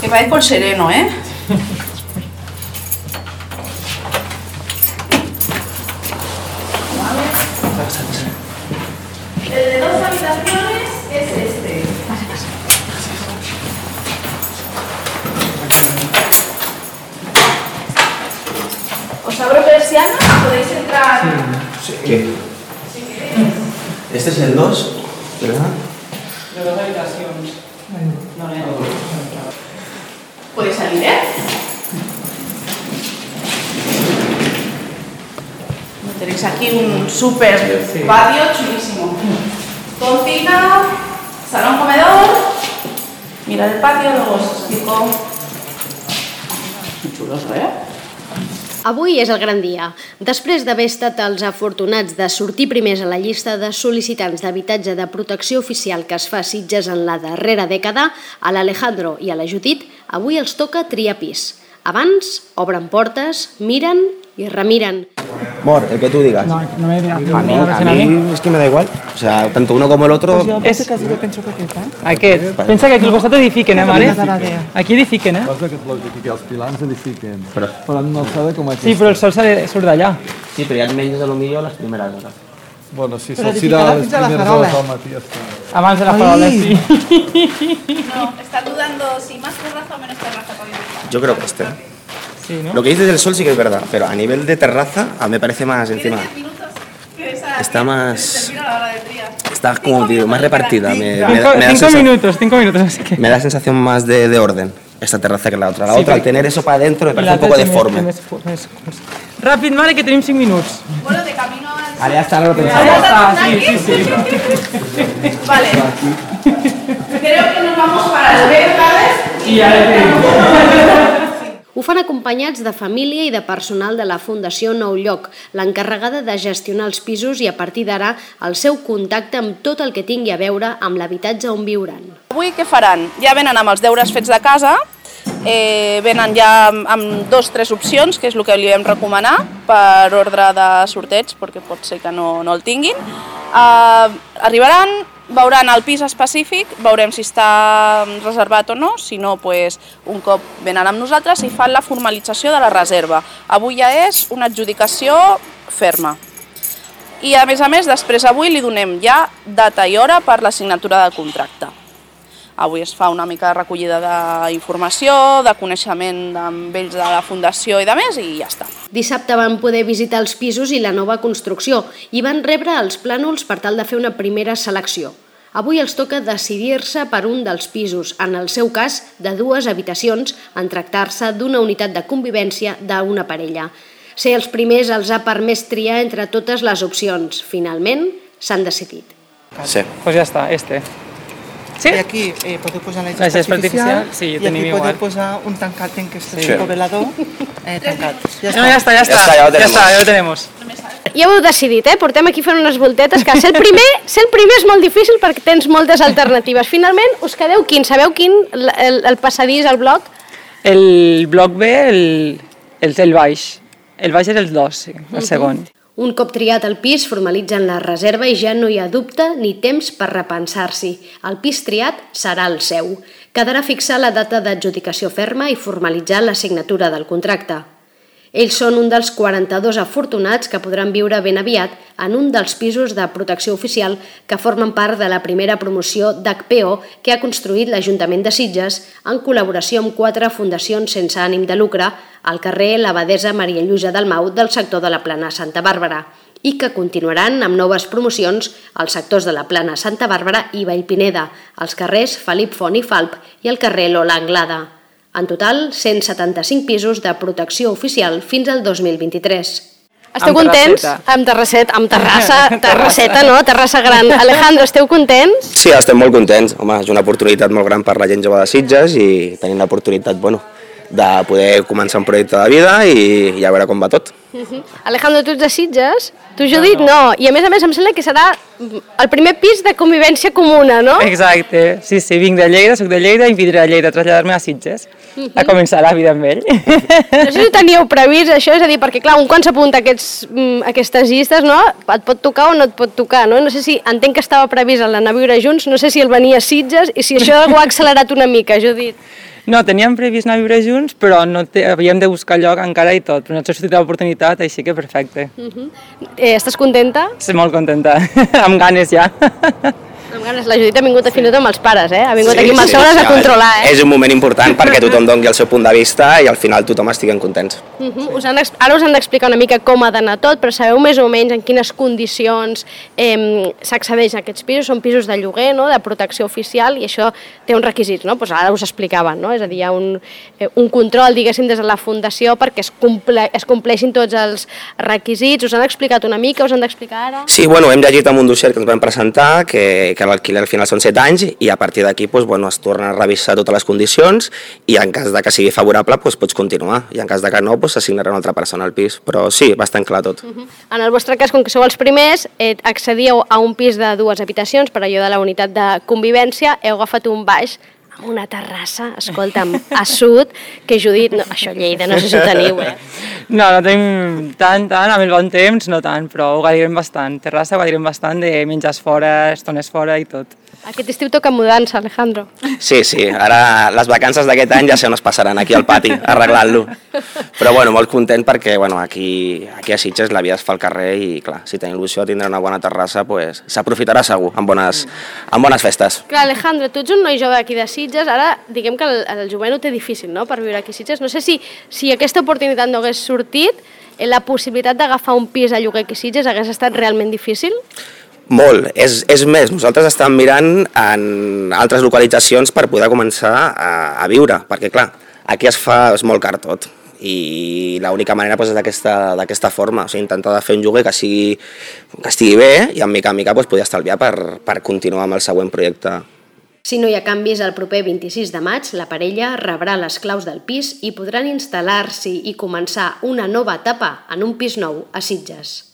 Que parezco el sereno, ¿eh? El de dos habitaciones es este. Os abro persiana, podéis entrar. ¿Qué? Este es el 2, ¿verdad? De dos habitacions. No, no. Podéis salir, ¿eh? Tenéis aquí un súper patio chulísimo. Cocina, salón comedor. Mirad el patio, luego os explico. Muy chulos, ¿eh? Avui és el gran dia. Després d'haver estat els afortunats de sortir primers a la llista de sol·licitants d'habitatge de protecció oficial que es fa Sitges en la darrera dècada, a l'Alejandro i a la Judit, avui els toca triar pis. Abans, obren portes, miren i remiren. Mor, el que tú digas. No, no me digas. A mí, a mí es que me da igual. O sea, tanto uno como el otro. És... quasi que penso que aquest, eh? Aquest. Pensa que aquí al costat edifiquen, eh, mare? Aquí edifiquen, eh? Cosa que és lògic que els pilars edifiquen, Però, però en una alçada com aquesta. Sí, però el sol surt surt d'allà. sí, pero ya es menos de lo mío las primeras horas. Bueno, sí, Però se'ls tira les primeres hores al matí. Està. Abans de la farola, sí. No, está dudando si más terraza o menos terraza. Yo creo que este. Sí, no? Lo que dices del sol sí que es verdad, pero a nivel de terraza, a mí me parece más encima. Tienes 10 minutos. que esa- Está más-. Está como más repartida. Me, me me da cinco minutos, cinco minutos, sé qué. me da sensación más de, de orden esta terraza que la otra. La Sí, otra, al tener eso para adentro, me parece un poco deforme. Ràpid, mare, que tenim 5 minuts. Bueno, de camino al... Ya no lo Ah, pensaba. ja està, sí, sí, sí. Vale. Creo que nos vamos para el Vergades. I ara tenim. Ho fan acompanyats de família i de personal de la Fundació Nou Lloc, l'encarregada de gestionar els pisos i a partir d'ara el seu contacte amb tot el que tingui a veure amb l'habitatge on viuran. Avui què faran? Ja venen amb els deures fets de casa, eh, venen ja amb, amb dos tres opcions, que és el que li vam recomanar per ordre de sorteig, perquè pot ser que no, no el tinguin. Eh, arribaran, veuran el pis específic, veurem si està reservat o no, si no, pues, un cop venen amb nosaltres i fan la formalització de la reserva. Avui ja és una adjudicació ferma. I a més a més, després avui li donem ja data i hora per la signatura del contracte. Avui es fa una mica de recollida d'informació, de coneixement amb ells de la Fundació i de més, i ja està. Dissabte van poder visitar els pisos i la nova construcció i van rebre els plànols per tal de fer una primera selecció. Avui els toca decidir-se per un dels pisos, en el seu cas de dues habitacions, en tractar-se d'una unitat de convivència d'una parella. Ser els primers els ha permès triar entre totes les opcions. Finalment, s'han decidit. Sí. Pues ja està, este. Sí? I aquí eh, podeu posar la gespa artificial, artificial, sí, i tenim aquí igual. podeu posar un tancat en que esté Sí. el velador eh, tancat. Ja No, ja està, ja està. està, ja ho ja tenemos. està, ja ho tenemos. Ja ho heu decidit, eh? Portem aquí fent unes voltetes, que ser el primer, ser el primer és molt difícil perquè tens moltes alternatives. Finalment, us quedeu quin? Sabeu quin? El, el, el passadís, el bloc? El bloc B, el, el, el baix. El baix és el 2, sí, el segon. Un cop triat el pis, formalitzen la reserva i ja no hi ha dubte ni temps per repensar-s'hi. El pis triat serà el seu. Quedarà fixar la data d'adjudicació ferma i formalitzar la signatura del contracte. Ells són un dels 42 afortunats que podran viure ben aviat en un dels pisos de protecció oficial que formen part de la primera promoció d'HPO que ha construït l'Ajuntament de Sitges en col·laboració amb quatre fundacions sense ànim de lucre al carrer l'Abadesa Maria Lluïsa del Mau del sector de la Plana Santa Bàrbara i que continuaran amb noves promocions als sectors de la Plana Santa Bàrbara i Vallpineda, als carrers Felip Font i Falp i al carrer Lola Anglada. En total, 175 pisos de protecció oficial fins al 2023. Esteu Amb contents? terrasseta. Amb terrasseta, amb terrassa, terrasseta, no? Terrassa gran. Alejandro, esteu contents? Sí, estem molt contents. Home, és una oportunitat molt gran per la gent jove de Sitges i tenim l'oportunitat, bueno, de poder començar un projecte de vida i, i a veure com va tot. Alejandro, tu ets de Sitges? Tu, Judit, no. I a més a més em sembla que serà el primer pis de convivència comuna, no? Exacte, sí, sí, vinc de Lleida, soc de Lleida i vindré a Lleida a traslladar-me a Sitges, a començar la vida amb ell. No sé si teníeu previst això, és a dir, perquè clar, un quan s'apunta a aquests, mm, aquestes llistes, no? Et pot tocar o no et pot tocar, no? No sé si, entenc que estava previst el d'anar a viure junts, no sé si el venia a Sitges i si això ho ha accelerat una mica, Judit. No, teníem previst anar a viure junts, però no té, havíem de buscar lloc encara i tot. Però ens ha sortit l'oportunitat, així que perfecte. Eh, estàs contenta? Estic molt contenta, amb ganes ja. Amb ganes, la Judit ha vingut fins i tot amb els pares, eh? Ha vingut aquí amb els sogres a controlar, eh? És un moment important perquè tothom doni el seu punt de vista i al final tothom estigui contents. Uh -huh. us han, ara us han d'explicar una mica com ha d'anar tot, però sabeu més o menys en quines condicions eh, s'accedeix a aquests pisos? Són pisos de lloguer, no?, de protecció oficial, i això té uns requisits, no? Pues ara us explicaven, no? És a dir, hi ha un, eh, un control, diguéssim, des de la Fundació perquè es, comple es compleixin tots els requisits. Us han explicat una mica, us han d'explicar ara? Sí, bueno, hem llegit amb un dossier que ens vam presentar que, que l'alquiler al final són 7 anys i a partir d'aquí doncs, bueno, es torna a revisar totes les condicions i en cas de que sigui favorable doncs, pots continuar i en cas de que no doncs, s'assignarà una altra persona al pis. Però sí, bastant clar tot. En el vostre cas, com que sou els primers, eh, accedíeu a un pis de dues habitacions per allò de la unitat de convivència, heu agafat un baix una terrassa, escolta'm, a sud, que Judit, no, això Lleida, no sé si ho teniu, eh? No, no tenim tant, tant, amb el bon temps, no tant, però ho gaudirem bastant. Terrassa ho gaudirem bastant de menjars fora, estones fora i tot. Aquest estiu toca mudança, Alejandro. Sí, sí, ara les vacances d'aquest any ja se nos passaran aquí al pati, arreglant-lo. Però bueno, molt content perquè bueno, aquí, aquí a Sitges la vida es fa al carrer i clar, si tenim il·lusió de tindre una bona terrassa, pues, s'aprofitarà segur, amb bones, amb bones festes. Clar, Alejandro, tu ets un noi jove aquí de Sitges, ara diguem que el, el jovent ho té difícil, no?, per viure aquí a Sitges. No sé si, si aquesta oportunitat no hagués sortit, eh, la possibilitat d'agafar un pis a lloguer aquí a Sitges hagués estat realment difícil? Molt, és, és més, nosaltres estàvem mirant en altres localitzacions per poder començar a, a viure, perquè clar, aquí es fa, és molt car tot, i l'única manera doncs, és d'aquesta forma, o sigui, intentar de fer un lloguer que, sigui, que estigui bé i en mica en mica doncs, poder estalviar per, per continuar amb el següent projecte. Si no hi ha canvis, el proper 26 de maig la parella rebrà les claus del pis i podran instal·lar-s'hi i començar una nova etapa en un pis nou a Sitges.